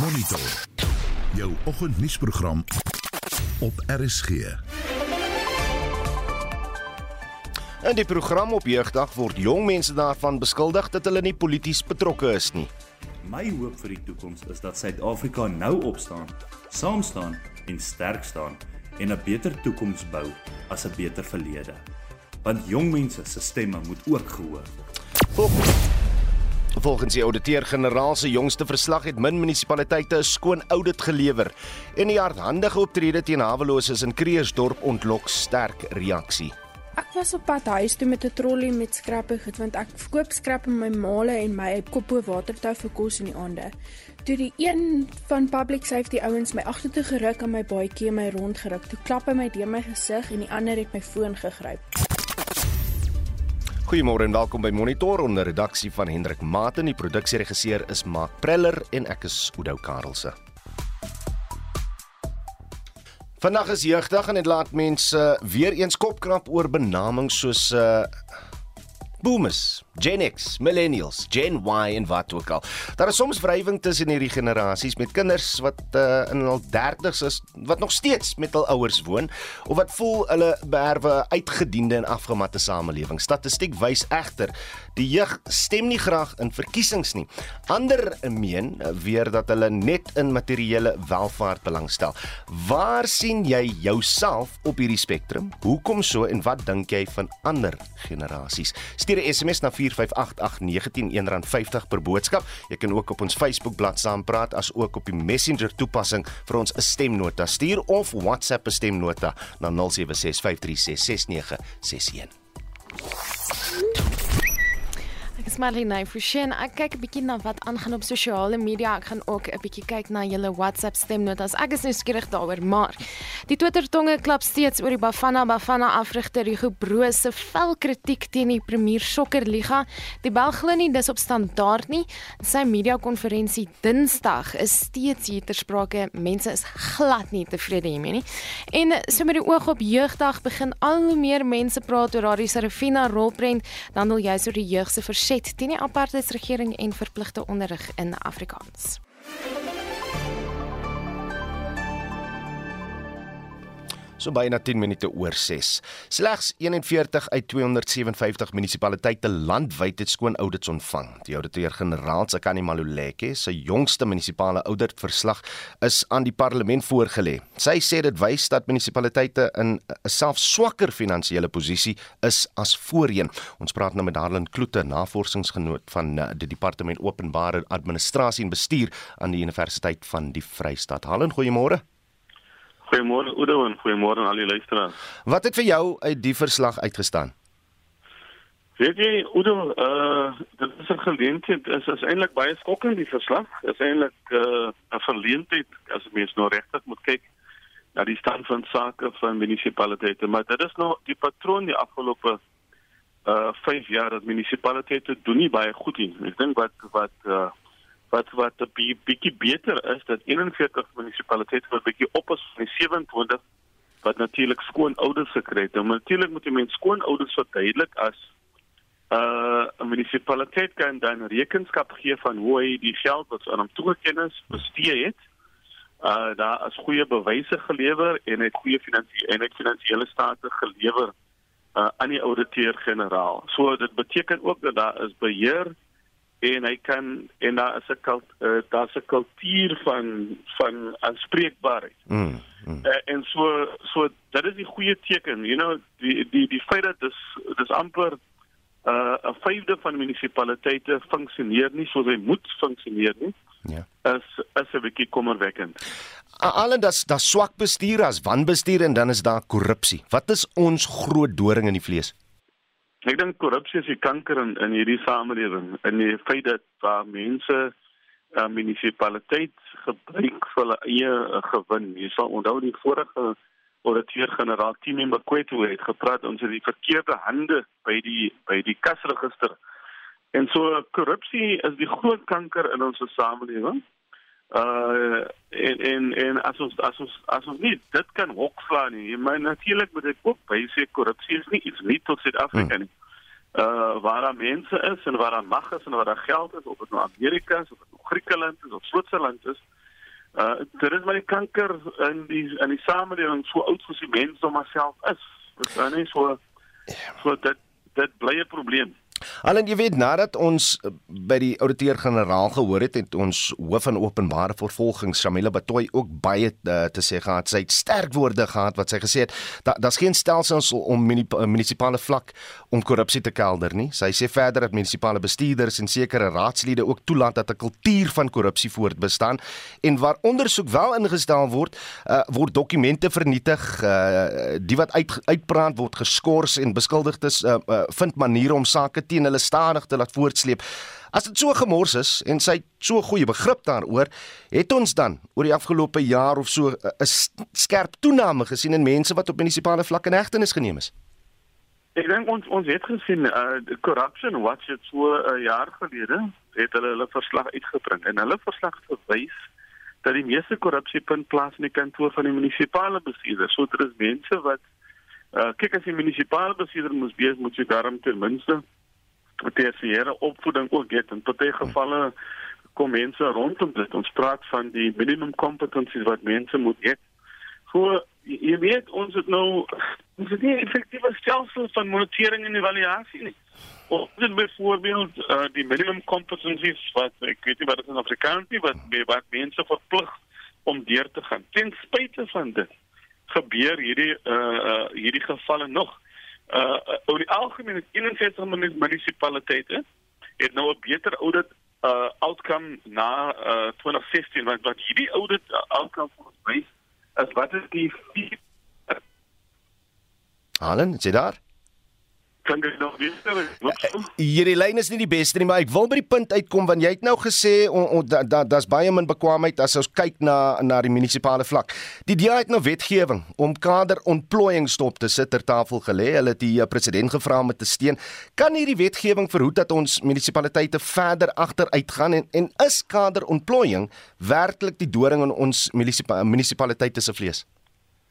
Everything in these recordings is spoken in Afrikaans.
Monitor. Jou oggendnuusprogram op RSG. In die program op jeugdag word jong mense daarvan beskuldig dat hulle nie polities betrokke is nie. My hoop vir die toekoms is dat Suid-Afrika nou opstaan, saam staan en sterk staan en 'n beter toekoms bou as 'n beter verlede. Want jong mense se stemme moet ook gehoor word. Volgens, die ouditeur-generaal se jongste verslag het min munisipaliteite 'n skoon audit gelewer en die hardhandige optrede teen haweloses in Kreersdorp ontlok sterk reaksie. Ek was op pad huis toe met 'n trolly met skrappe goed want ek verkoop skrap in my male en my koppo watertou vir kos in die aande. Toe die een van public safety ouens my agtertoe geruk en my baadjie my rondgeruk. Toe klap hy my deur my gesig en die ander het my foon gegryp. Goeiemôre en welkom by Monitor onder redaksie van Hendrik Maten. Die produksieregisseur is Mark Preller en ek is Oudou Karelse. Vandag is jeugdag en dit laat mense weer eens kopkrap oor benamings soos uh boomers, Gen X, millennials, Gen Y en wat ook al. Daar is soms wrywing tussen hierdie generasies met kinders wat uh, in hul 30's is wat nog steeds met hul ouers woon of wat voel hulle beerwe uitgediende en afgematte samelewing. Statistiek wys egter die jeug stem nie graag in verkiesings nie. Ander meen weer dat hulle net in materiële welvaart belangstel. Waar sien jy jouself op hierdie spektrum? Hoekom so en wat dink jy van ander generasies? Stuur 'n SMS na 4588919 R50 per boodskap. Jy kan ook op ons Facebook bladsy saampraat as ook op die Messenger toepassing vir ons 'n stemnota stuur of WhatsApp 'n stemnota na 0765366961. Marlene Forsheen. Ek kyk 'n bietjie na wat aangaan op sosiale media. Ek gaan ook 'n bietjie kyk na julle WhatsApp stemnotas. Ek is nou skieurig daaroor, maar die Twitter-tonge klap steeds oor die Bafana Bafana afrigter Hugo Broos se vel kritiek teen die Premier Sokkerliga. Die bel glo nie dis op standaard nie. Sy media-konferensie Dinsdag is steeds hier ter sprake. Mense is glad nie tevrede hiermee nie. En so met die oog op jeugdag begin al hoe meer mense praat oor daardie Serafina rolprent. Dan wil jy so die jeug se verset teen die apartheidsregering en verpligte onderrig in Afrikaans. So byna 10 minute oor 6. Slegs 41 uit 257 munisipaliteite landwyd het skoon audits ontvang. Die ouditeur-generaal Tsakani Maluleke se jongste munisipale auditverslag is aan die parlement voorgelê. Sy sê dit wys dat munisipaliteite in 'n self swakker finansiële posisie is as voorheen. Ons praat nou met Darlin Kloete, navorsingsgenoot van eh, die departement openbare administrasie en bestuur aan die Universiteit van die Vrystaat. Hallo, goeiemôre. Goeiemôre Oudo en goeiemôre aan al die luisteraars. Wat het vir jou uit die verslag uitgestaan? Weet jy Oudo, uh dit is 'n geleentheid, is is eintlik baie skokkend die verslag. Is eintlik uh 'n verleentheid as mens nou regtig moet kyk na die stand van sake van munisipaliteite, maar dit is nou die patroon die afgelope uh 5 jaar dat munisipaliteite doen nie baie goed nie. Ek dink wat wat uh wat wat 'n bietjie beter is dat 41 munisipaliteite wat bietjie op is van die 27 wat natuurlik skoon ouders gekry het. Nou natuurlik moet jy mens skoon ouders verduidelik as uh 'n munisipaliteit kan dan rekenskap gee van hoe hy die geld wat aan hom toegeken is bestee het. Uh daar is goeie bewyse gelewer en het goeie finansiële en het finansiële state gelewer uh aan die ouditeur-generaal. So dit beteken ook dat daar is beheer en hy kan en daar is 'n kult uh, daar's 'n kultuur van van aanspreekbaarheid. Mm, mm. Uh, en so so dit is die goeie teken, you know, die die die feit dat dis dis amper uh 'n vyfde van munisipaliteite funksioneer nie soos hy moet funksioneer nie. Ja. Is is 'n bietjie kommerwekkend. Allen das das swak bestuur as wanbestuur en dan is daar korrupsie. Wat is ons groot doring in die vlees? Ek dink korrupsie is die kanker in in hierdie samelewing. In die feit dat waar mense uh, munisipaliteit gebruik vir hulle eie uh, gewin. Jy sal onthou die vorige auditeur-generaal Tini Makwetu het gepraat ons het die verkeerde hande by die by die kasregister. En so korrupsie is die groot kanker in ons samelewing. Uh en en en as ons as ons as ons nie dit kan hokslaan nie. Maar natuurlik moet ek ook by sê korrupsie is nie iets nie tot Suid-Afrika nie. Uh waar daar mense is en waar daar mag is en waar daar geld is, of dit nou Amerika is of dit nou Griekeland is of Switserland is, Uh dit is maar die kanker in die in die samelewing so oud soos die mens hom self is. Dit is nie so so dit dit bly 'n probleem. Allen jy weet nadat ons uh, by die ouditeur-generaal gehoor het het ons hoof van openbare vervolging Shamila Batoy ook baie uh, te sê gehad. Sy het sterk woorde gehad wat sy gesê het daar's geen stelsels om munisipale vlak om korrupsie te kelder nie. Sy sê verder dat munisipale bestuurders en sekere raadslede ook toelaat dat 'n kultuur van korrupsie voortbestaan en waar ondersoek wel ingestel word, uh, word dokumente vernietig, uh, die wat uit uitbrand word geskort en beskuldigdes uh, uh, vind maniere om sake teen hulle stadig te laat voortsleep. As dit so gemors is en sy so goeie begrip daaroor, het ons dan oor die afgelope jaar of so eh, 'n skerp toename gesien in mense wat op munisipale vlak in hegtenis geneem is. Ek dink ons ons het gesien uh corruption watch het so 'n uh, jaar gelede het hulle hulle verslag uitgebring en hulle verslag verwys dat die meeste korrupsie punt plaas in die kantoor van die munisipale bestuurder. So dit is mense wat uh kyk as die munisipale bestuurder moet wees, moet jy daarom ten minste tersiêre opvoeding ook het in baie gevalle kom mense rondom dit. Ons praat van die minimum competencies wat mense moet hê. So jy weet ons het nou ons het nie effektiewe stelsel van monitering en evaluasie nie. Of dit byvoorbeeld uh, die minimum competencies wat ek weet nie wat dit in Afrikaans is wat wat mense verplig om deur te gaan. Ten spyte van dit gebeur hierdie uh, uh hierdie gevalle nog uh oor die algemeen 61 munisipaliteite het nou 'n beter audit uh outcome na uh 2016 wat wat hierdie audit uh, outcome wys as wat is die Allen, is jy daar? Kan dit nog weer Hierdie lyn is nie die beste nie, maar ek wil by die punt uitkom want jy het nou gesê dat da, daar's baie min bekwaamheid as ons kyk na na die munisipale vlak. Die DA het nou wetgewing om kaderontplooiing stop te sit ter tafel gelê. Hulle het die eh, president gevra om te steun. Kan hierdie wetgewing verhoed dat ons munisipaliteite verder agteruit gaan en en is kaderontplooiing werklik die doring in ons munisipaliteite se vlees?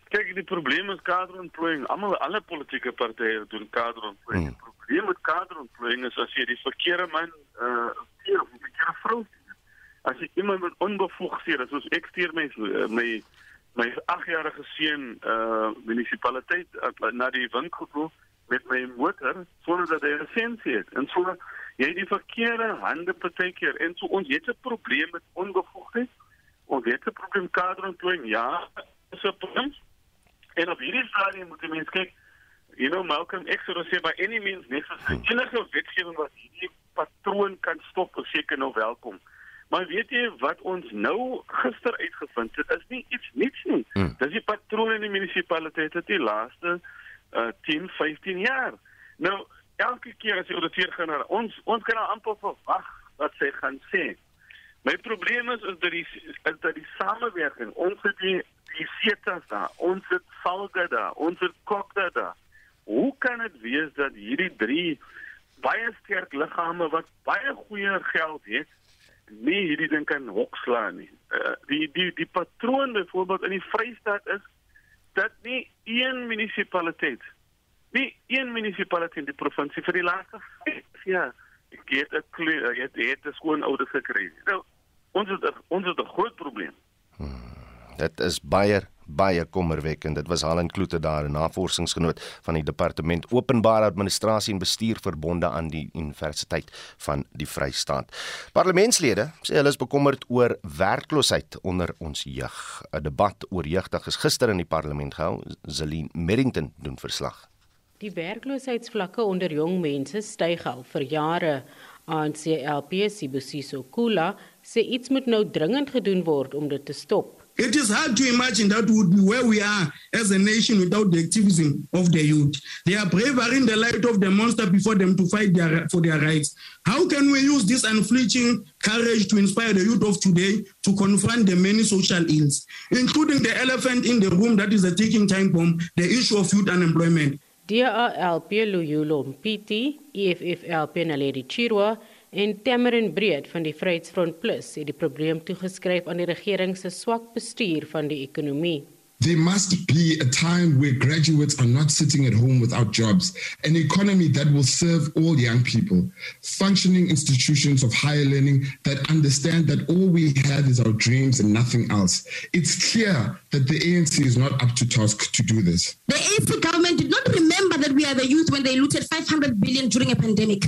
Kyk, die probleem is kaderontplooiing. Almal alle politieke partye doen kaderontplooiing. Hmm. Die probleem met kaderontplooiing is as jy die verkeerde man uh keer of die verkeerde vrou as jy iemand met onbevoegdhede, soos ek stuur my uh, my my 8-jarige seun uh munisipaliteit uh, na die winkel toe met my motor sonder dat hy 'n lisensie het. En so jy die verkeerde hande partykeer en so ons het 'n probleem met onbevoegdheid. Ons het 'n probleem kaderontplooiing. Ja, is 'n probleem. En op hierdie stadium moet die mens kyk, you know Malcolm X het gesê by any means necessary. Enige wetgewing wat hierdie patroon kan stop, is seker nou welkom. Maar weet jy wat ons nou gister uitgevind het, is nie iets niets nie. Hmm. Dis die patroon in die munisipaliteit het die laaste uh, 10, 15 jaar. Nou elke keer as jy auditeur gaan na ons ons kan nou amper verwag wat sy gaan sê. My probleem is is dat die is dat die samewerking ons het die die setas daar, ons het salge daar, ons het kokte daar. Hoe kan dit wees dat hierdie drie baie sterk liggame wat baie goeie geld het, nie hierdie ding kan hokslaan nie? Uh, die die die patroon byvoorbeeld in die Vrystaat is dat nie een munisipaliteit nie een munisipaliteit in die provinsie vir die laaste 5 jaar ek het kleur, jy het 'n skoon oude gekry. Nou ons het ons het 'n groot probleem. Hmm. Dit is baie baie kommerwekkend. Dit was Helen Kloete daar, 'n navorsingsgenoot van die Departement Openbare Administrasie en Bestuur verbonde aan die Universiteit van die Vrystaat. Parlementslede sê hulle is bekommerd oor werkloosheid onder ons jeug. 'n Debat oor jeugdig is gister in die parlement gehou. Zelin Merrington doen verslag. Die werkloosheidsvlakke onder jong mense styg al vir jare. ANC-LP Sibusiso Kula sê iets moet nou dringend gedoen word om dit te stop. It is hard to imagine that would be where we are as a nation without the activism of the youth. They are braver in the light of the monster before them to fight their, for their rights. How can we use this unflinching courage to inspire the youth of today to confront the many social ills, including the elephant in the room that is a ticking time bomb, the issue of youth unemployment? DRLP Luyulo Mpiti, EFFLP Naledi Chirwa, en Tamarin Breed van die Vryheidsfront Plus het die probleem toegeskryf aan die regering se swak bestuur van die ekonomie. There must be a time where graduates are not sitting at home without jobs, an economy that will serve all young people, functioning institutions of higher learning that understand that all we have is our dreams and nothing else. It's clear that the ANC is not up to task to do this. The ANC government did not remember that we are the youth when they looted 500 billion during a pandemic.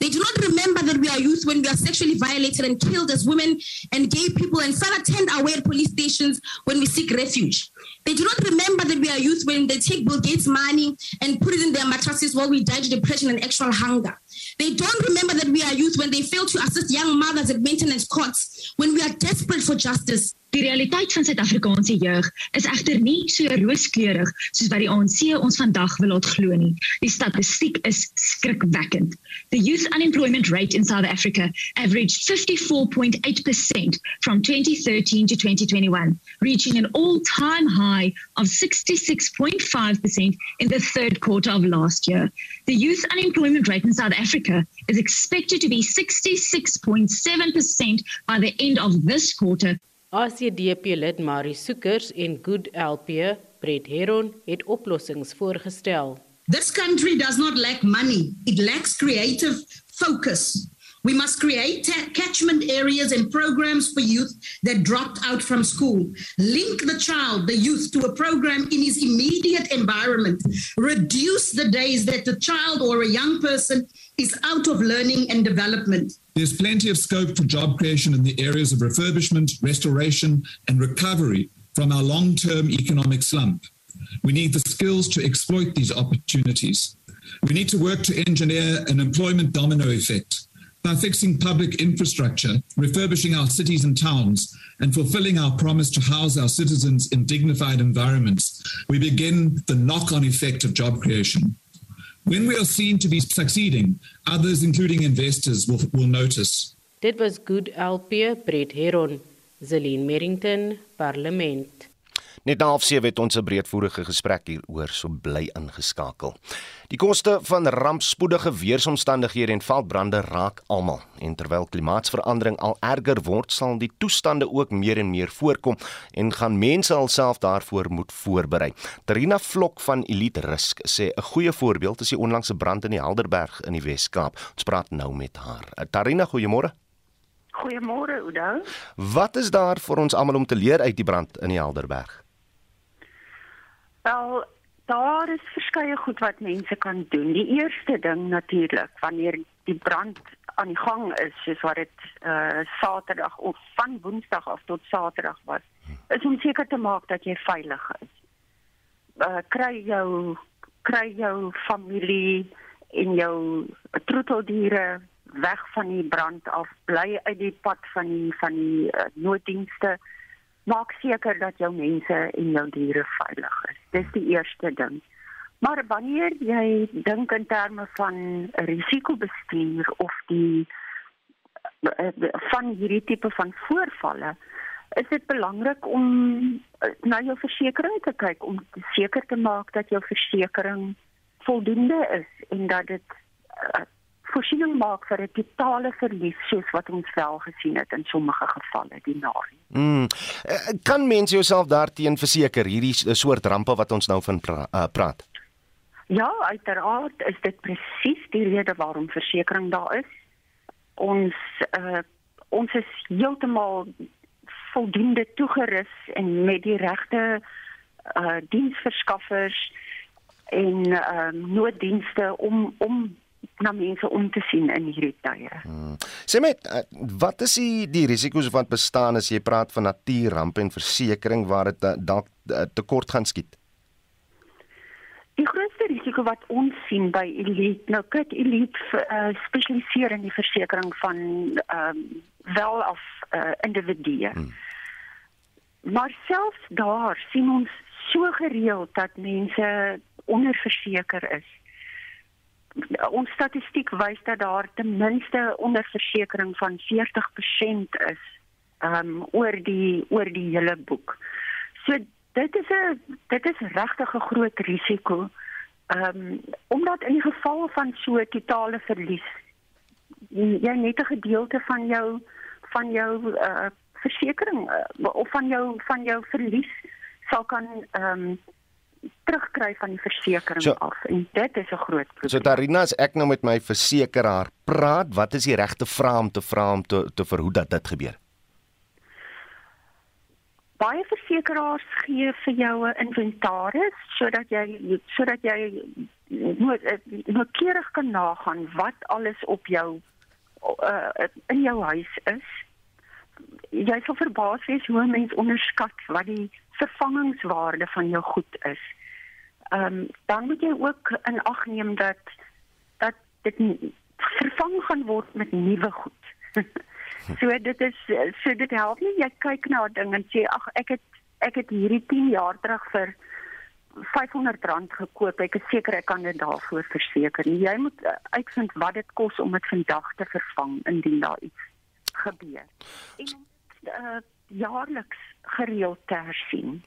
They do not remember that we are youth when we are sexually violated and killed as women and gay people and fell attend our police stations when we seek refuge. They do not remember that we are youth when they take Bill Gates' money and put it in their mattresses while we die to depression and actual hunger. They don't remember that we are youth when they fail to assist young mothers at maintenance courts, when we are desperate for justice. Die realiteit van Suid-Afrikaanse jeug is egter nie so rooskleurig soos wat die ANC ons vandag wil laat glo nie. Die statistiek is skrikwekkend. The youth unemployment rate in South Africa averaged 54.8% from 2013 to 2021, reaching an all-time high of 66.5% in the third quarter of last year. The youth unemployment rate in South Africa is expected to be 66.7% by the end of this quarter. ACDP lid Marie Soekers en Good LP Brett Heron het oplossings voorgestel. This country does not lack money, it lacks creative focus. We must create catchment areas and programs for youth that dropped out from school. Link the child, the youth, to a program in his immediate environment. Reduce the days that the child or a young person is out of learning and development. There's plenty of scope for job creation in the areas of refurbishment, restoration, and recovery from our long term economic slump. We need the skills to exploit these opportunities. We need to work to engineer an employment domino effect by fixing public infrastructure, refurbishing our cities and towns, and fulfilling our promise to house our citizens in dignified environments. We begin the knock on effect of job creation. When we are seen to be succeeding, others, including investors, will, will notice. Dit was Good LP Brett Heron, Zelin Merrington, Parlement. Net na 07:30 het ons 'n breedvoerige gesprek hieroor, so bly ingeskakel. Die koste van rampspoedige weeromstandighede en veldbrande raak almal. En terwyl klimaatsverandering al erger word, sal die toestande ook meer en meer voorkom en gaan mense alself daarvoor moet voorberei. Tarina Vlok van Elite Risk sê 'n goeie voorbeeld is die onlangse brand in die Helderberg in die Wes-Kaap. Ons praat nou met haar. Tarina, goeiemôre. Goeiemôre, Oudo. Wat is daar vir ons almal om te leer uit die brand in die Helderberg? Wel, daar is verskeie goed wat mense kan doen. Die eerste ding natuurlik, wanneer die brand aan die gang is, soos wat dit uh Saterdag of van Woensdag af tot Saterdag was, is om seker te maak dat jy veilig is. Uh kry jou kry jou familie en jou troeteldiere weg van die brand af, bly uit die pad van van die uh, nooddienste maak seker dat jou mense en jou diere veilig is. Dis die eerste ding. Maar wanneer jy dink in terme van risikobestuur of die eh, van hierdie tipe van voorvalle, is dit belangrik om eh, na jou versekerings te kyk om seker te maak dat jou versekerings voldoende is en dat dit uh, voorsiening maak vir 'n totale verlies soos wat ons wel gesien het in sommige gevalle die narie. Mm. Kan mense jouself daarteen verseker hierdie soort rampe wat ons nou van pra uh, praat? Ja, uiteraard is dit presies die rede waarom versekerings daar is. Ons uh, ons is heeltemal voldoende toegerus en met die regte uh diensverskaffers en uh nooddienste om om na mense om te sien in hierdie tye. Hmm. Sê my, eh, wat is die die risiko's wat bestaan as jy praat van natuurrampe en versekerings waar dit eh, dalk eh, tekort gaan skiet? Die grootste risiko wat ons sien by Elite, nou kyk Elite uh, spesialiseer in die versekerings van ehm um, wel of uh, individue. Hmm. Maar selfs daar sien ons so gereeld dat mense onderverseker is ons statistiek wys dat daar ten minste onderversekering van 40% is um oor die oor die hele boek. So dit is 'n dit is regtig 'n groot risiko. Um omdat in die geval van so 'n totale verlies jy net 'n gedeelte van jou van jou uh versekering uh, of van jou van jou verlies sal kan ehm um, terugkry van die versekering so, af en dit is 'n groot probleem. So Tarina, as ek nou met my versekeraar praat, wat is die regte vraag om te vra om te te verhoed dat dit gebeur? Baie versekeraars gee vir jou 'n inventaris sodat jy sodat jy noukeurig kan nagaan wat alles op jou uh, in jou huis is. Jy sal verbaas wees hoe mense onderskat wat die vervangingswaarde van jou goed is. Ehm um, dan moet jy ook in ag neem dat dat dit vervang gaan word met nuwe goed. so dit is so dit help nie jy kyk na 'n ding en sê ag ek het ek het hierdie 10 jaar terug vir R500 gekoop. Ek is seker ek kan dit daarvoor verseker. Jy moet uh, uitvind wat dit kos om dit vandag te vervang indien daar iets gebeur. En uh, jaarliks gereeld te hersien.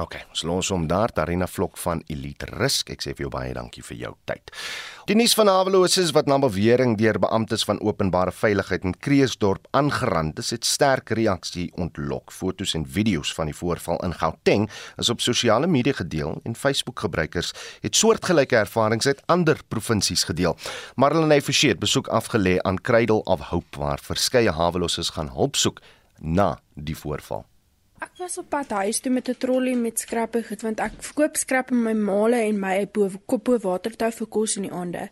OK, ons los hom daar, Tarina Vlok van Elite Risk. Ek sê vir jou baie dankie vir jou tyd. Die nuus van Haveloses wat na bewering deur beamptes van openbare veiligheid in Kreeusdorp aangerand is, het sterk reaksie ontlok. Fotos en video's van die voorval in Gauteng is op sosiale media gedeel en Facebook-gebruikers het soortgelyke ervarings uit ander provinsies gedeel. Marlene Forsie het besoek afgelê aan Cradle of Hope waar verskeie Haveloses gaan hulp soek na die voorval. Ek was op pad huis toe met 'n trolly met skrappe goed want ek verkoop skrap in my male en my bo koppo watertou vir kos in die aande.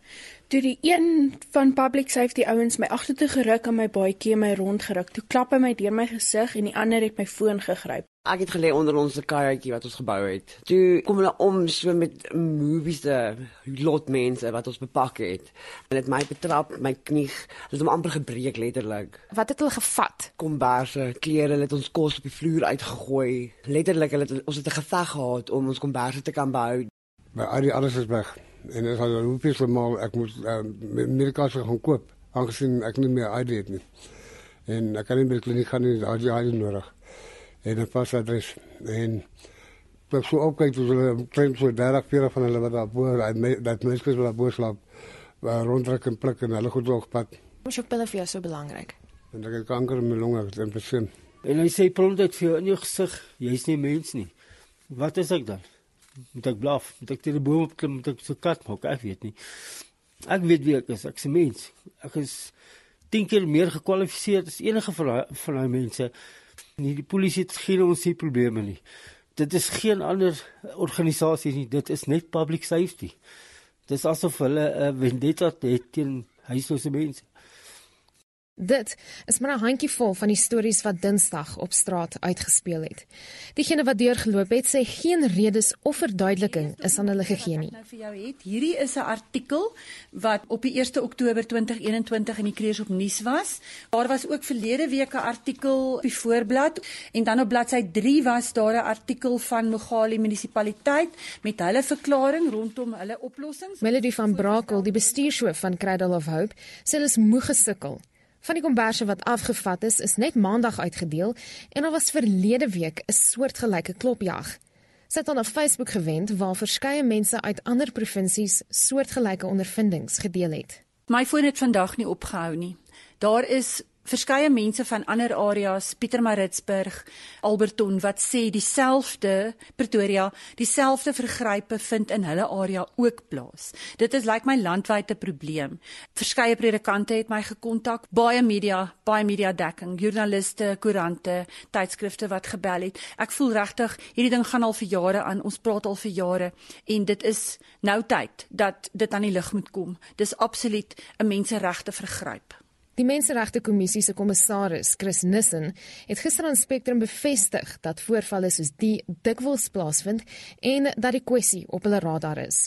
Toe die een van public safety ouens my agtertoe geruk en my baadjie my rondgeruk. Toe klap hy my deur my gesig en die ander het my foon gegryp. Ek het gelê onder ons kajuitjie wat ons gebou het. Toe kom hulle om so met movies te lot mense wat ons bepak het. Hulle het my betrap, my knie, hulle het hom amper gebreek letterlik. Wat het hulle gevat? Komberse, klere, hulle het ons kos op die vloer uitgegooi. Letterlik, hulle het ons het 'n geveg gehad om ons komberse te kan behou. My alles is weg. En dit het al hoeveel so mal ek moet uh, medikasie gaan koop aangesien ek nie meer ID het nie. En ek kan nie meer kliniek gaan nie, daar is ID nodig en 'n pas adres en ek sou ook kyk hoe hulle klein so 30 40 van hulle wat daar bo dat mense wat daar bo slaap waar rondtrek en pluk en hulle goed op pad. Hoe sou pille vir jou so belangrik? En ek het kanker in my longe en besin. En hy sê prompt vir jou in jou gesig, jy's nie mens nie. Wat is ek dan? Moet ek blaf? Moet ek teen die boom opklim? Moet ek so kat maak? Ek weet nie. Ek weet wie ek is. Ek's 'n mens. Ek is 10 keer meer gekwalifiseer as enige van daai mense. Nie die polisie het geen ons se probleme nie. Dit is geen ander organisasie nie. Dit is net public safety. Dit is asof hulle 'n uh, vendetta het teen huislose mense. Dit is maar 'n handjievol van die stories wat Dinsdag op straat uitgespeel het. Diegene wat deurgeloop het, sê geen redes of verduideliking is aan hulle gegee nie. Nou vir jou het, hierdie is 'n artikel wat op die 1 Oktober 2021 in die Kreeus op nuus was. Daar was ook verlede week 'n artikel op die voorblad en dan op bladsy 3 was daar 'n artikel van Mogale munisipaliteit met hulle verklaring rondom hulle oplossings. Melody van Brakel, die bestuurshoof van Cradle of Hope, sê hulle is moeg gesukkel Van die komberse wat afgevat is, is net maandag uitgedeel en daar was verlede week 'n soortgelyke klopjag. Sit dan op Facebook gewend waar verskeie mense uit ander provinsies soortgelyke ondervindings gedeel het. My foon het vandag nie opgehou nie. Daar is verskeie mense van ander areas, Pietermaritzburg, Alberton wat sê dieselfde Pretoria, dieselfde vergrype vind in hulle area ook plaas. Dit is lyk like my landwyte probleem. Verskeie predikante het my gekontak, baie media, baie media dekking, joernaliste, koerante, tydskrifte wat gebel het. Ek voel regtig hierdie ding gaan al vir jare aan. Ons praat al vir jare en dit is nou tyd dat dit aan die lig moet kom. Dis absoluut 'n menseregte vergryp. Die Menseregte Kommissie se kommissaris, Chris Nissen, het gister aan Spectrum bevestig dat voorvalle soos die dikwels plaasvind en dat die kwessie op hulle radar is.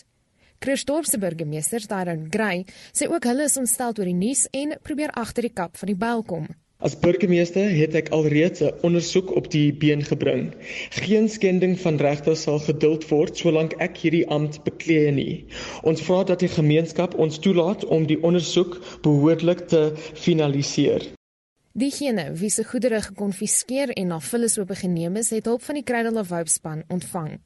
Christophe se burgemeester, Darren Gray, sê ook hulle is ontstel oor die nuus en probeer agter die kap van die byl kom. As burgemeester het ek alreeds 'n ondersoek op die been gebring. Geen skending van regte sal geduld word solank ek hierdie ampt beklee nie. Ons vra dat die gemeenskap ons toelaat om die ondersoek behoorlik te finaliseer. Diegene wie se goedere gekonfiskeer en na vullis oopgeneem is, het hulp van die Cradle of Hope span ontvang.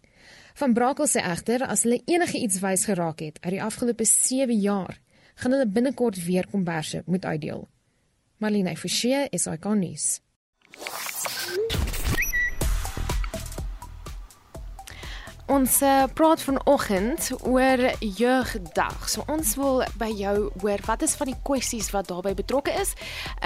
Van Brakel sê egter as hulle enige iets wys geraak het uit die afgelope 7 jaar, gaan hulle binnekort weer komberse moet uitdeel. Marlene Forsie is iconies. Ons uh, praat vanoggend oor jeugdag. So ons wil by jou hoor wat is van die kwessies wat daarbey betrokke is.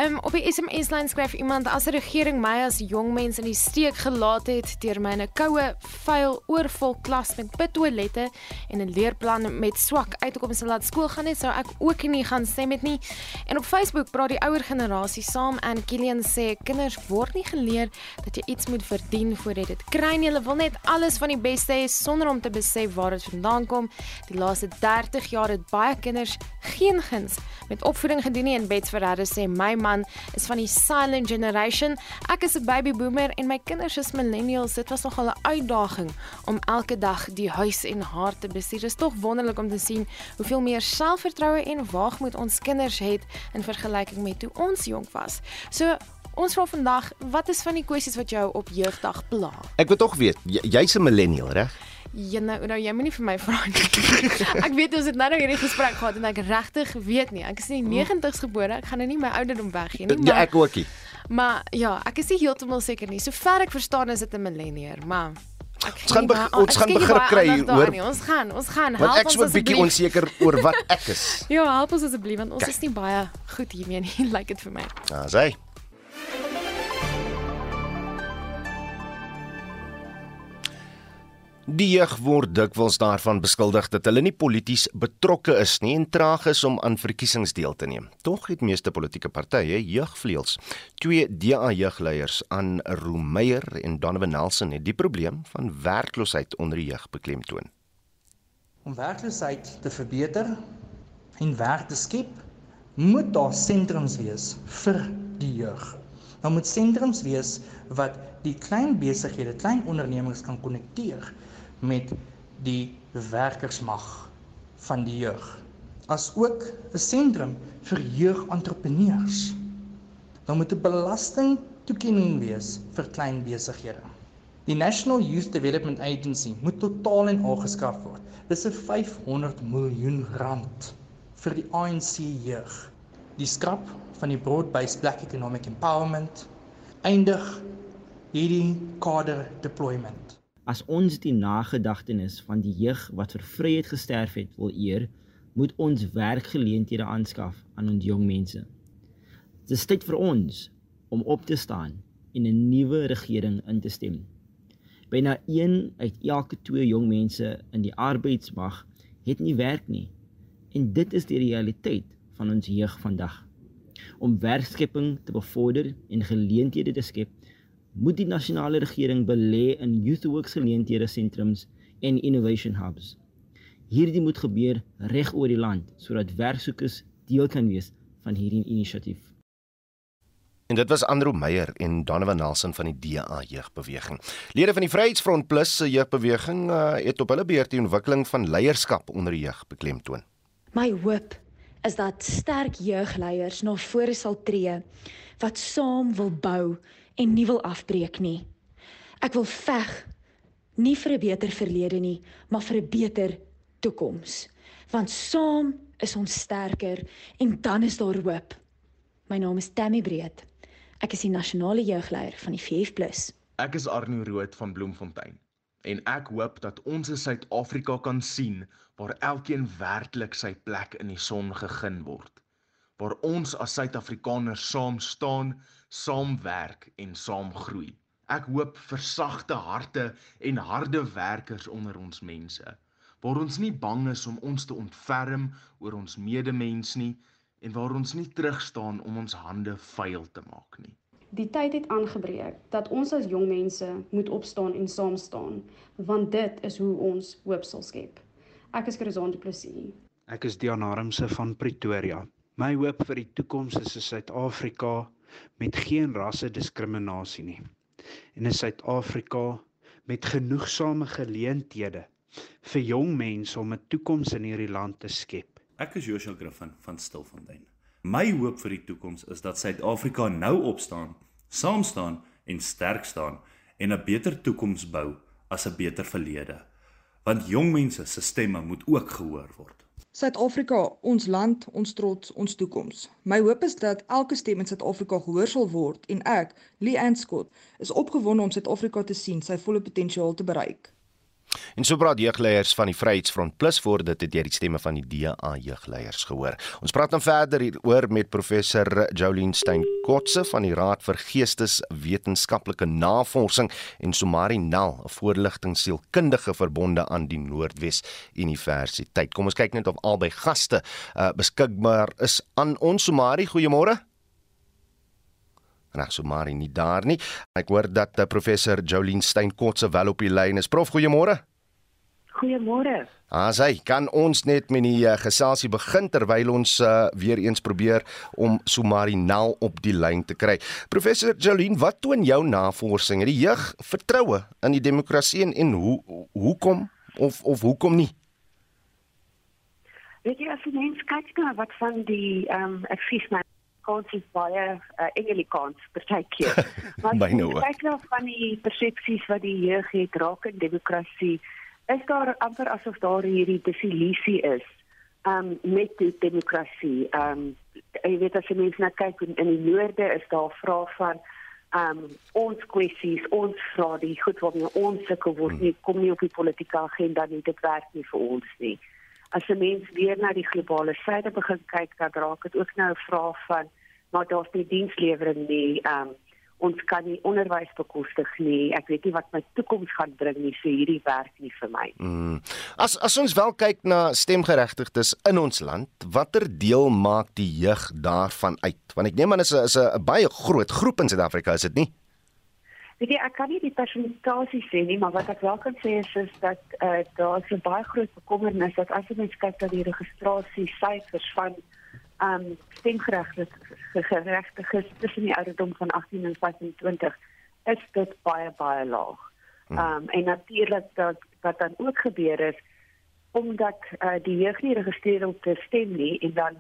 Um op die SMS lyn skryf iemand as die regering my as jong mens in die steek gelaat het deur my 'n koue, vuil, oorvol klas met pittoilette en 'n leerplan met swak uitkomste laat skool gaan net sou ek ook nie gaan stem met nie. En op Facebook praat die ouer generasie saam en Kilian sê kinders word nie geleer dat jy iets moet verdien voordat jy dit kry nie. Hulle wil net alles van die beste hê sonder om te besef waar dit vandaan kom. Die laaste 30 jaar het baie kinders geen guns met opvoeding gedoen nie en Bets Ferreira sê my man is van die silent generation. Ek is 'n baby boomer en my kinders is millennials. Dit was nogal 'n uitdaging om elke dag die huis en haar te bestuur. Dit is tog wonderlik om te sien hoeveel meer selfvertroue en waagmoed ons kinders het in vergelyking met toe ons jonk was. So Ons vra vandag, wat is van die kwessies wat jou op jeugdag pla? Ek wil tog weet, jy's 'n millennial, reg? Ja, nou, nou jy moenie vir my vra nie. ek weet ons het nou nog hierdie gesprek gehad en ek regtig weet nie. Ek is in die 90's gebore. Ek gaan nou nie my ouderdom weggee nie, maar Ja, ek ookie. Maar ja, ek is nie heeltemal seker nie. Sover ek verstaan is dit 'n millennial, maar ek Ons gaan be ons gaan begrip kry hoor. Ons gaan, ons gaan help ek ons is 'n bietjie asseblief. onseker oor wat ek is. Ja, help ons asseblief want ons is nie baie goed hiermee nie, lyk like dit vir my. Ja, sê. Die jeug word dikwels daarvan beskuldig dat hulle nie polities betrokke is nie en traag is om aan verkiesings deel te neem. Tog het meeste politieke partye jeugvleuels. Twee DA jeugleiers aan Romeyer en Donovan Nelson het die probleem van werkloosheid onder die jeug beklemtoon. Om werkloosheid te verbeter en werk te skep, moet daar sentrums wees vir die jeug. Daar moet sentrums wees wat die klein besighede, klein ondernemings kan konnekteer met die werkersmag van die jeug. As ook 'n sentrum vir jeugentrepreneurs. Daar moet 'n belastingtoekenning wees vir klein besighede. Die National Youth Development Agency moet totaal en al geskaf word. Dis 'n 500 miljoen rand vir die ANC jeug. Die skrap van die broad-based black economic empowerment eindig hierdie kader deployment. As ons die nagedagtenis van die jeug wat vir vryheid gesterf het wil eer, moet ons werkgeleenthede aanskaf aan ons jong mense. Dit is tyd vir ons om op te staan en 'n nuwe regering in te stem. Byna 1 uit elke 2 jong mense in die arbeidsmag het nie werk nie. En dit is die realiteit van ons jeug vandag. Om werkskepping te bevorder en geleenthede te skep, moet die nasionale regering belê in youth works geleenthede sentrums en innovation hubs. Hierdie moet gebeur reg oor die land sodat werksoekers deel kan wees van hierdie inisiatief. En dit was Andrew Meyer en Donovan Nelson van die DA jeugbeweging. Lede van die Vryheidsfront Plus se jeugbeweging uh, het op hulle beurt die ontwikkeling van leierskap onder die jeug beklemtoon. My hoop is dat sterk jeugleiers na vore sal tree wat saam wil bou en nie wil afbreek nie. Ek wil veg nie vir 'n beter verlede nie, maar vir 'n beter toekoms. Want saam is ons sterker en dan is daar hoop. My naam is Tammy Breed. Ek is die nasionale jeugleier van die VF+. Ek is Arno Rood van Bloemfontein en ek hoop dat ons in Suid-Afrika kan sien waar elkeen werklik sy plek in die son gegun word. Waar ons as Suid-Afrikaners saam staan, saamwerk en saam groei. Ek hoop vir sagte harte en harde werkers onder ons mense. Waar ons nie bang is om ons te ontferm oor ons medemens nie en waar ons nie terugstaan om ons hande vuil te maak nie. Die tyd het aangebreek dat ons as jong mense moet opstaan en saam staan, want dit is hoe ons hoop sal skep. Ek is Chrisaan Du Plessis. Ek is Dian Harmse van Pretoria. My hoop vir die toekoms is 'n Suid-Afrika met geen rasse diskriminasie nie. En 'n Suid-Afrika met genoegsame geleenthede vir jong mense om 'n toekoms in hierdie land te skep. Ek is Joshua Griffin van Stilfontein. My hoop vir die toekoms is dat Suid-Afrika nou opstaan, saam staan en sterk staan en 'n beter toekoms bou as 'n beter verlede. Want jong mense se stemme moet ook gehoor word. Suid-Afrika, ons land, ons trots, ons toekoms. My hoop is dat elke stem in Suid-Afrika gehoor sal word en ek, Lee Anscott, is opgewonde om Suid-Afrika te sien sy volle potensiaal te bereik. En so praat jeugleiers van die Vryheidsfront Plus voor dit het jy die stemme van die DA jeugleiers gehoor. Ons praat dan verder hieroor met professor Jolien Stein Kotse van die Raad vir Geesteswetenskaplike Navorsing en Somari Nel, 'n voorligtingsielkundige verbonde aan die Noordwes Universiteit. Kom ons kyk net of albei gaste uh, beskikbaar is aan ons Somari. Goeiemôre. Reg so Marie nie daar nie. Ek hoor dat uh, professor Jolien Stein Kotse wel op die lyn is. Prof, goeiemôre. Goeiemôre. Asai, kan ons net met die uh, geselsie begin terwyl ons uh, weer eens probeer om Sumari Nal op die lyn te kry. Professor Jolien, wat toon jou navorsing? Het die jeug vertroue in die demokrasie en, en hoe hoekom of of hoekom nie? Weet jy as jy mens kyk na wat van die ehm um, ek sies my kans is baie uh, Engeliekans partykeer. Maar nou kyk nou van die persepsies wat die jeug het in demokrasie is daar amper asof daar hierdie desillusie is um met die demokrasie. Um jy weet as jy mens na kyk in, in die noorde is daar vrae van um ons kwessies, ons vra die goed wat ons sukkel word nie kom nie op die politieke agenda nie, dit werk nie vir ons nie. As jy mens weer na die globale suide begin kyk, dan raak dit ook nou 'n vraag van maar daar's nie dienslewering nie. Um ons kan nie onderwys bekostig nie. Ek weet nie wat my toekoms gaan bring nie, so hierdie werk nie vir my. Mm. As as ons wel kyk na stemgeregtigdes in ons land, watter deel maak die jeug daarvan uit? Want ek neem aan is 'n is 'n baie groot groep in Suid-Afrika, is dit nie? Weet jy, ek kan nie die persentasie sê nie, maar wat ek wel kan sê is, is dat uh, daar 'n baie groot bekommernis dat as jy mens kyk na die registrasie syfers van um stemgeregtiges tussen die ouderdom van 18 en 25 is dit baie baie laag. Um en natuurlik dat wat dan ook gebeur is omdat uh, die jeug nie geregistreer om te stem nie en dan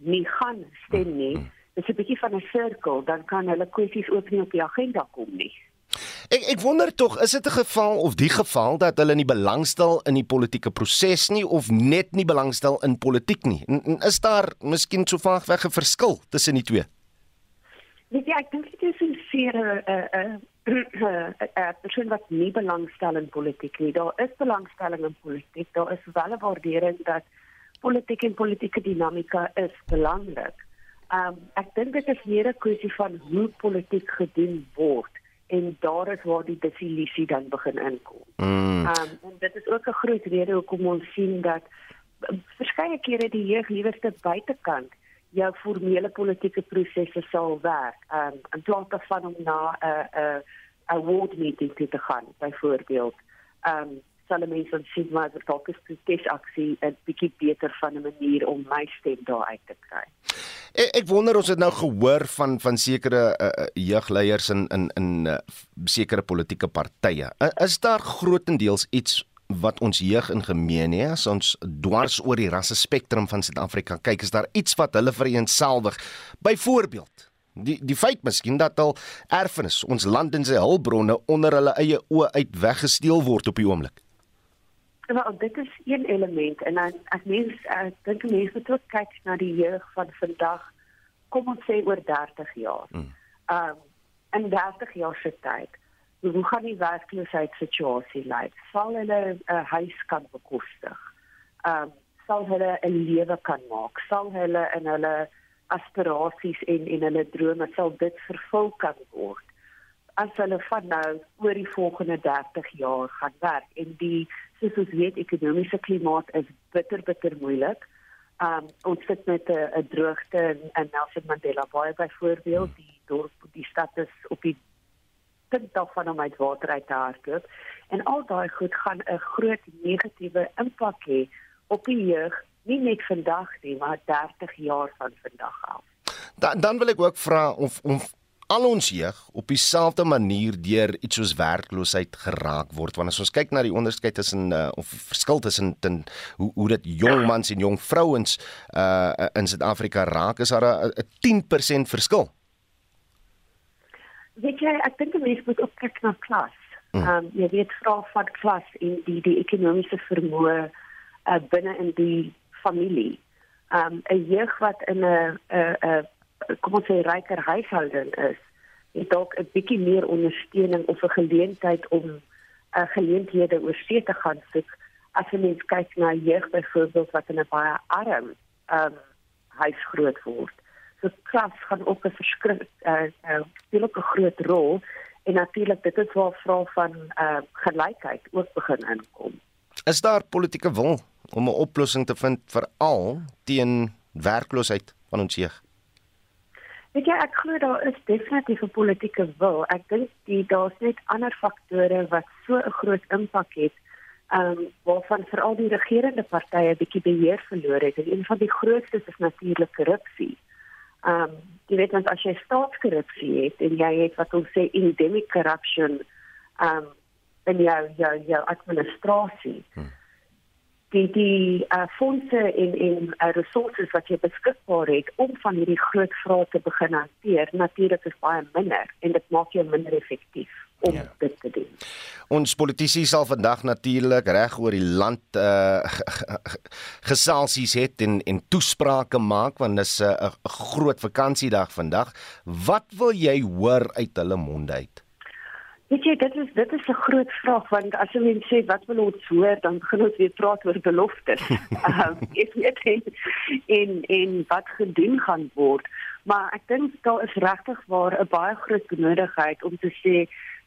nie gaan stem nie. Hmm. Dit is 'n bietjie van 'n sirkel, dan kan hulle kwessies ook nie op die agenda kom nie. Ek ek wonder tog, is dit 'n geval of die geval dat hulle nie belangstel in die politieke proses nie of net nie belangstel in politiek nie? En, en is daar miskien so vaag weg 'n verskil tussen die twee? Weet jy, ek dink dit is 'n seere 'n 'n persoon wat nie belangstel in politiek nie. Daar is belangstelling in politiek. Daar is wel 'n waardering dat politiek en politieke dinamika is belangrik. Um ek dink dit is meer 'n kwessie van hoe politiek gedoen word en daar is waar die desillusie dan begin inkom. Mm. Um, en dit is ook 'n groot rede hoekom ons sien dat um, verskeie kere die jeug liewerste buitekant jou formele politieke prosesse sal werk. Um in plaas daarvan om na 'n uh, 'n uh, award meeting te gaan byvoorbeeld. Um sal mense sien maar dat dalk is protesaksie 'n bietjie beter van 'n manier om my stem daar uit te kry. Ek, ek wonder ons het nou gehoor van van sekere uh, jeugleiers in in in uh, sekere politieke partye. Is daar grootendeels iets wat ons jeug in gemeen het as ons dwars oor die rasse spektrum van Suid-Afrika kyk, is daar iets wat hulle vereenselwig? Byvoorbeeld die die feit miskien dat al erfenis ons land en sy hulpbronne onder hulle eie oë uit weggesteel word op die oomblik. Wel, dit is een element en dan as mens ek dink mense moet ook kyk na die jeug van vandag. Kom ons sê oor 30 jaar. Hmm. Ehm um, in 30 jaar se tyd, hoe gaan die werkloosheidssituasie lyk? Sal hulle 'n uh, huis kan bekostig? Ehm um, sal hulle 'n lewe kan maak? Sal hulle in hulle aspirasies en en hulle drome sal dit vervul kan word? as hulle van nou oor die volgende 30 jaar gaan werk en die soos ons weet ekonomiese klimaat is bitter bitter moeilik. Um ons sit met 'n droogte in, in Nelson Mandela Bay byvoorbeeld die dorp die stad is op die punt daarvan om uit water uit te hardloop en al daai goed gaan 'n groot negatiewe impak hê op die jeug nie net vandag nie maar 30 jaar van vandag af. Dan dan wil ek ook vra of of al ons jeug op dieselfde manier deur iets soos werkloosheid geraak word want as ons kyk na die onderskeid tussen uh, of verskil tussen ten, hoe hoe dit jong mans en jong vrouens uh, in Suid-Afrika raak is daar 'n 10% verskil. Weet jy ek dink mense moet ook kyk na klas. Hmm. Ehm um, jy weet vra van klas en die die ekonomiese vermoë uh, binne in die familie. Ehm um, 'n jeug wat in 'n 'n 'n kom ons sê ryker huishouding is, het dalk 'n bietjie meer ondersteuning of 'n geleentheid om uh, geleenthede oor see te gaan soek as jy mens kyk na jeug byvoorbeeld wat in 'n baie arm ehm um, huis groot word. So klas gaan ook 'n verskrik eh uh, speel ook 'n groot rol en natuurlik dit is waar vrae van ehm uh, gelykheid ook begin inkom. Is daar politieke wil om 'n oplossing te vind vir al teen werkloosheid van ons jeug? Weet jy, ek glo daar is definitief 'n politieke wil. Ek dink die daar's net ander faktore wat so 'n groot impak het. Ehm um, waarvan veral die regerende partye bietjie beheer verloor het. En een van die grootste is natuurlik korrupsie. Ehm um, jy weet want as jy staatskorrupsie het en jy het wat ons sê endemic corruption ehm um, in jou jou jou administrasie. Hmm die die uh, fondse en en uh, resources wat jy beskikbaar het om van hierdie groot vrae te begin hanteer natuurlik is baie minder en dit maak jou minder effektief om ja. dit te doen. Ons politici sal vandag natuurlik reg oor die land uh geselsies het en en toesprake maak want dis 'n uh, groot vakansiedag vandag. Wat wil jy hoor uit hulle monde uit? Weet jy, dit is dit is 'n groot vraag want as jy mens sê wat wil ons hoor, dan begin ons weer praat oor beloftes. Ehm ek weet en en wat gedoen gaan word. Maar ek dink daar is regtig waar 'n baie groot benodigheid om te sê,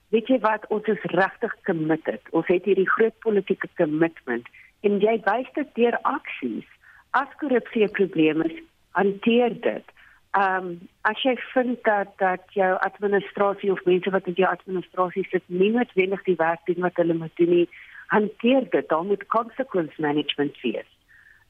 weet jy wat, ons is regtig committed. Ons het hierdie groot politieke commitment en jy wys dit deur aksies. As korrupsie 'n probleem is, hanteer dit. Ehm um, as jy vind dat dat jou administrasie of mense wat in jou administrasie sit nie noodwendig die werk doen wat hulle moet doen nie, hanteer dit. Dan moet consequence management wees.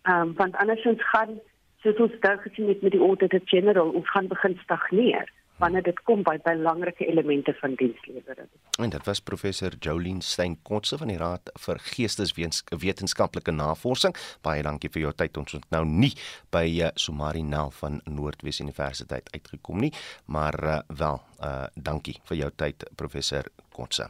Ehm um, want andersins gaan soos ons dalk gesien het met die auditor general, ons gaan begin stagneer wanneer dit kom by belangrike elemente van dienslewering. En dit was professor Jolien Stein Kotse van die Raad vir Geesteswetenskaplike Navorsing. Baie dankie vir jou tyd. Ons het nou nie by uh, Somari Nel van Noordwes Universiteit uitgekom nie, maar uh, wel uh dankie vir jou tyd professor Kotse.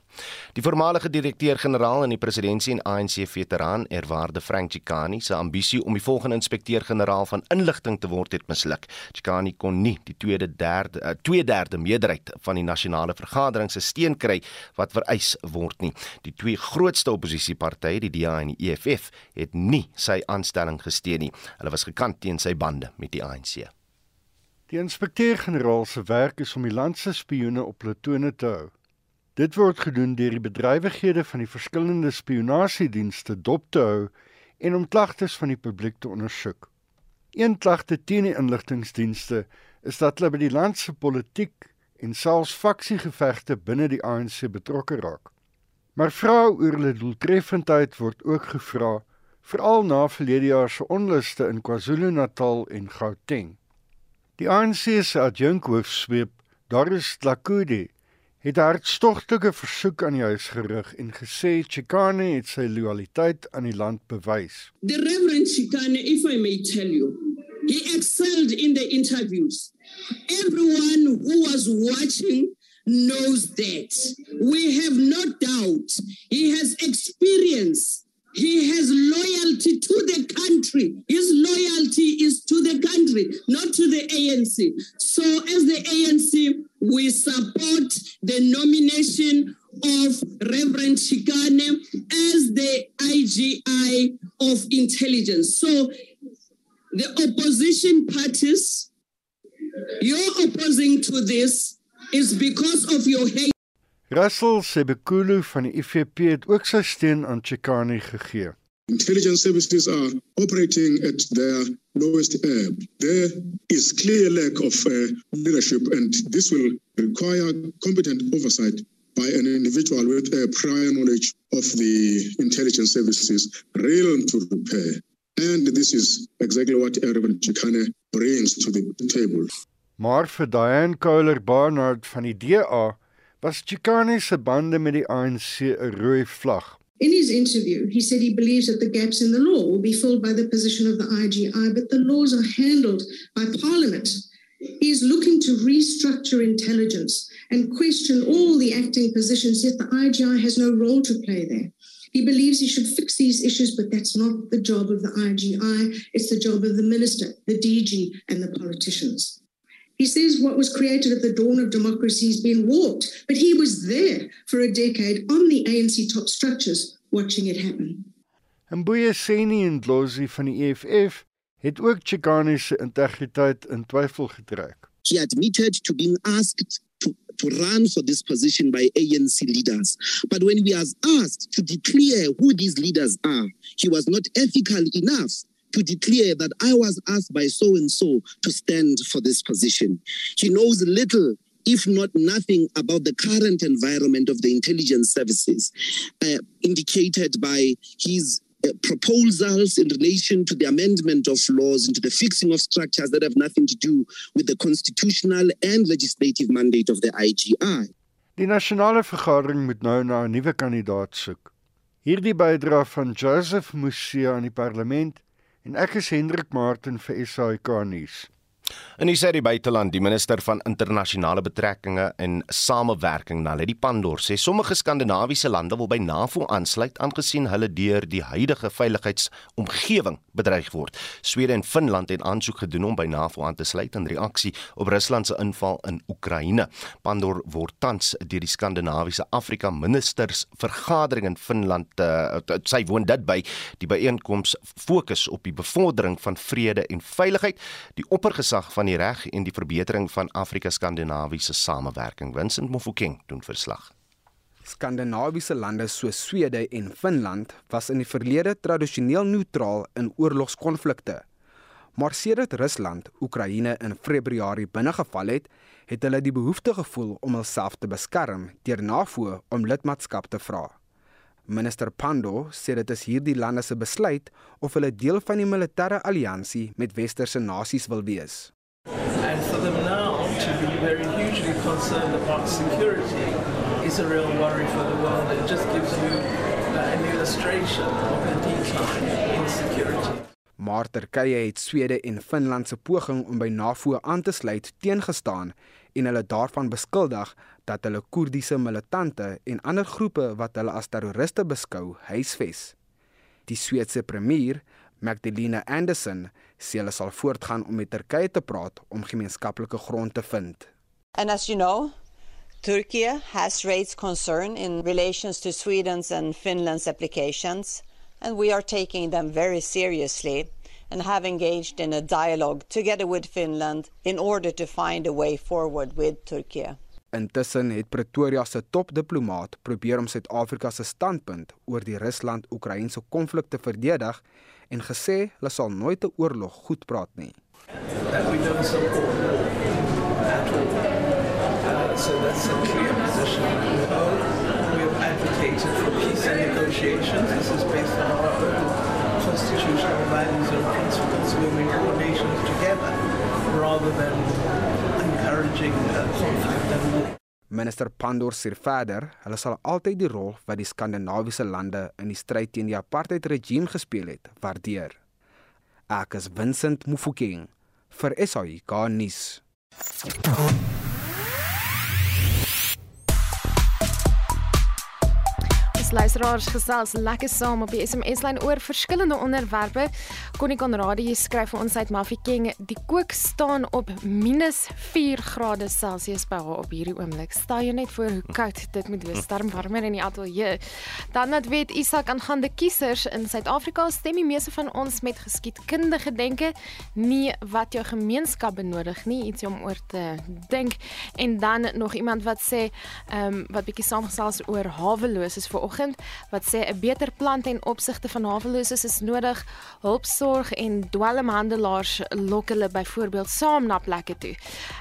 Die voormalige direkteur-generaal in die presidentskap en ANC veteraan Erwaarde Frank Chikani se ambisie om die volgende inspekteur-generaal van inligting te word het misluk. Chikani kon nie die tweede derde uh, twee derde meerderheid van die nasionale vergadering se steun kry wat vereis word nie. Die twee grootste oppositiepartye, die DA en die EFF, het nie sy aanstelling gesteun nie. Hulle was gekant teen sy bande met die ANC. Die inspekteur-generaal se werk is om die land se spioene op hulle tone te hou. Dit word gedoen deur die bedrywighede van die verskillende spionasiedienste dop te hou en om klagtes van die publiek te ondersoek. Een klagte teen die inligtingdienste is dat hulle by die land se politiek en selfs faksiegevegte binne die ANC betrokke raak. Maar vrae oor hulle doeltreffendheid word ook gevra, veral na verlede jaar se onluste in KwaZulu-Natal en Gauteng. Die ANC se adjunkhoofsweep, Doris Tlakudi, het hartstogtelike versoek aan die huis gerig en gesê Chikane het sy loyaliteit aan die land bewys. The Reverend Chikane, if I may tell you, he excelled in the interviews. Everyone who was watching knows that. We have no doubt he has experience He has loyalty to the country. His loyalty is to the country, not to the ANC. So, as the ANC, we support the nomination of Reverend Chikane as the IGI of intelligence. So, the opposition parties, you're opposing to this is because of your hate. Russell Sebekulu van die IFP het ook sy steun aan Chikani gegee. Intelligence services are operating at their lowest ebb. There is clear lack of uh, leadership and this will require competent oversight by an individual with a prior knowledge of the intelligence services realm to repair. And this is exactly what Reverend Chikane brings to the table. Maar vir Diane Kohler Barnard van die DA was Chikane se bande met die ANC 'n rooi vlag. In his interview, he said he believes that the gaps in the law will be filled by the position of the IGI, but the laws are handled by Parliament. He is looking to restructure intelligence and question all the acting positions, yet the IGI has no role to play there. He believes he should fix these issues, but that's not the job of the IGI. It's the job of the minister, the DG, and the politicians. He says what was created at the dawn of democracy has been warped, but he was there for a decade on the ANC top structures watching it happen. En Boye Seni en Dlozi van die EFF het ook Chikane se integriteit in twyfel getrek. He admitted to being asked to, to run for this position by ANC leaders. But when we was asked to declare who these leaders are, he was not ethical enough to declare that I was asked by so and so to stand for this position. He knows little if not nothing about the current environment of the intelligence services, uh, indicated by his uh, proposals in relation to the amendment of laws into the fixing of structures that have nothing to do with the constitutional and legislative mandate of the IGI. Die nasionale vergadering moet nou na 'n nuwe kandidaat soek. Hierdie bydra van Joseph Musia aan die parlement en ek is Hendrik Martin vir SAK nuus. In die serie buiteland, die minister van internasionale betrekkinge en samewerking, Naledi Pandor, sê sommige skandinawiese lande wil by NAVO aansluit aangesien hulle deur die huidige veiligheidsomgewing bedreig word. Swede en Finland het aansoek gedoen om by NAVO aan te sluit in reaksie op Rusland se inval in Oekraïne. Pandor word tans deur die skandinawiese Afrika ministers vergadering in Finland uh, sy woon dit by die byeenkoms fokus op die bevordering van vrede en veiligheid. Die oppergesag gesag van die reg en die verbetering van Afrika-Skandinawiese samewerking. Vincent Mofokeng doen verslag. Skandinawiese lande soos Swede en Finland was in die verlede tradisioneel neutraal in oorlogskonflikte. Maar sedert Rusland Oekraïne in Februarie binnegeval het, het hulle die behoefte gevoel om hulself te beskerm deur NAVO om lidmaatskap te vra. Minister Pando sê dit is hierdie lande se besluit of hulle deel van die militêre alliansie met westerse nasies wil wees. And for them now to be very hugely concerned about security is a real worry for the world. It just gives you uh, an illustration of the decline in security. Maar Turkye het Swede en Finland se poging om by NAVO aan te sluit teengestaan en hulle daarvan beskuldig dat hulle Koerdiese militante en ander groepe wat hulle as terroriste beskou, huisves. Die Sweedse premier, Magdalena Andersson, sê hulle sal voortgaan om met Turkye te praat om gemeenskaplike grond te vind. And as you know, Turkey has raised concern in relations to Sweden's and Finland's applications, and we are taking them very seriously and have engaged in a dialogue together with Finland in order to find a way forward with Turkey. Intussen het Pretoria se topdiplomaat probeer om Suid-Afrika se standpunt oor die Rusland-Oekraïense konflik te verdedig en gesê hulle sal nooit 'n oorlog goed praat nie. Uh, so that's a clear position. Uh, we have advocated for peace and negotiations. This is based on our constitutional values and principles. We bring all nations together rather than encouraging uh, conflict and. Minister Pandor sê verder, hulle sal altyd die rol wat die skandinawiese lande in die stryd teen die apartheid regime gespeel het, waardeer. Ek is Vincent Mufokeng vir SAIK nuus. Ons luisteraars gesels lekker saam op die SMS-lyn oor verskillende onderwerpe. Connie Conradie skryf vir ons uit Mafeking, die kook staan op -4 grade Celsius by haar op hierdie oomblik. Stel jou net voor hoe koud dit moet wees, storm warmer in die ateljee. Dan het weet Isak aangaande kiesers in Suid-Afrika stem die meeste van ons met geskiedkundige denke, nie wat jou gemeenskap benodig nie, iets om oor te dink. En dan nog iemand wat sê, ehm um, wat bietjie saamgesels oor haweloses vir vanoggend wat sê 'n beter plan ten opsigte van haweloses is nodig. Hulpsorg en dwelmhandelaars lok hulle byvoorbeeld saam na plekke toe.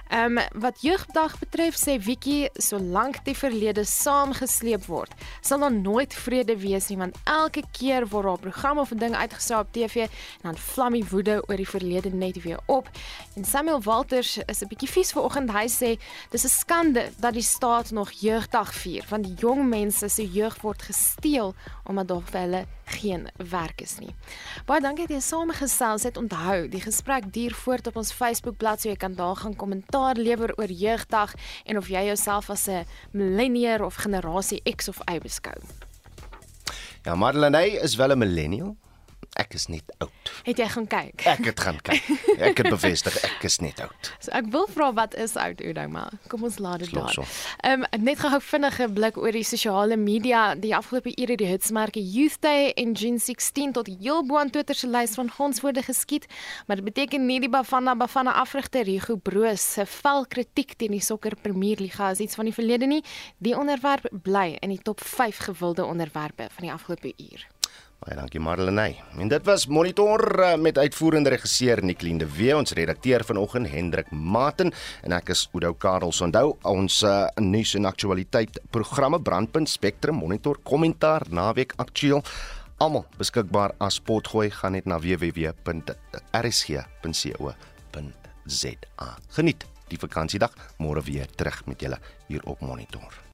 Ehm um, wat jeugdag betref sê Wiki solank die verlede saamgesleep word, sal daar nooit vrede wees nie want elke keer word daar 'n program of 'n ding uitgesaai op TV en dan vlam die woede oor die verlede net weer op. En Samuel Walters is 'n bietjie vies vanoggend. Hy sê dis 'n skande dat die staat nog jeugdag vier want die jong mense se jeug word gesteel omdat daar vir hulle geen werk is nie. Baie dankie dat jy saamgesels het. Onthou, die gesprek duur voort op ons Facebook bladsy. Jy kan daar gaan kommentaar lewer oor jeugdag en of jy jouself as 'n millennial of generasie X of Y beskou. Ja, Madeleine is wel 'n millennial. Ek is net oud. Het jy gaan kyk? Ek het gaan kyk. Ek het bevestig ek is net oud. So ek wil vra wat is oud Udo maar kom ons laat dit daar. Ehm um, net gehou vinnige blik oor die sosiale media. Die afgelope ure die hitsmerke Youth Day en June 16 tot heel bo aan Twitter se lys van gonswoorde geskiet, maar dit beteken nie die Bafana Bafana afrigter Hugo Broos se vel kritiek teen die sokker Premierliga is iets van die verlede nie. Die onderwerp bly in die top 5 gewilde onderwerpe van die afgelope uur. Baie dankie Marlenae. En dit was Monitor uh, met uitvoerende regisseur Nicoline de Wee, ons redakteur vanoggend Hendrik Maten en ek is Oudo Karels. Onthou ons uh, nuus en aktualiteit programme Brandpunt Spectrum Monitor Kommentaar Naweek Aktueel almal beskikbaar as potgooi gaan net na www.rsg.co.za. Geniet die vakansiedag môre weer terug met julle hier op Monitor.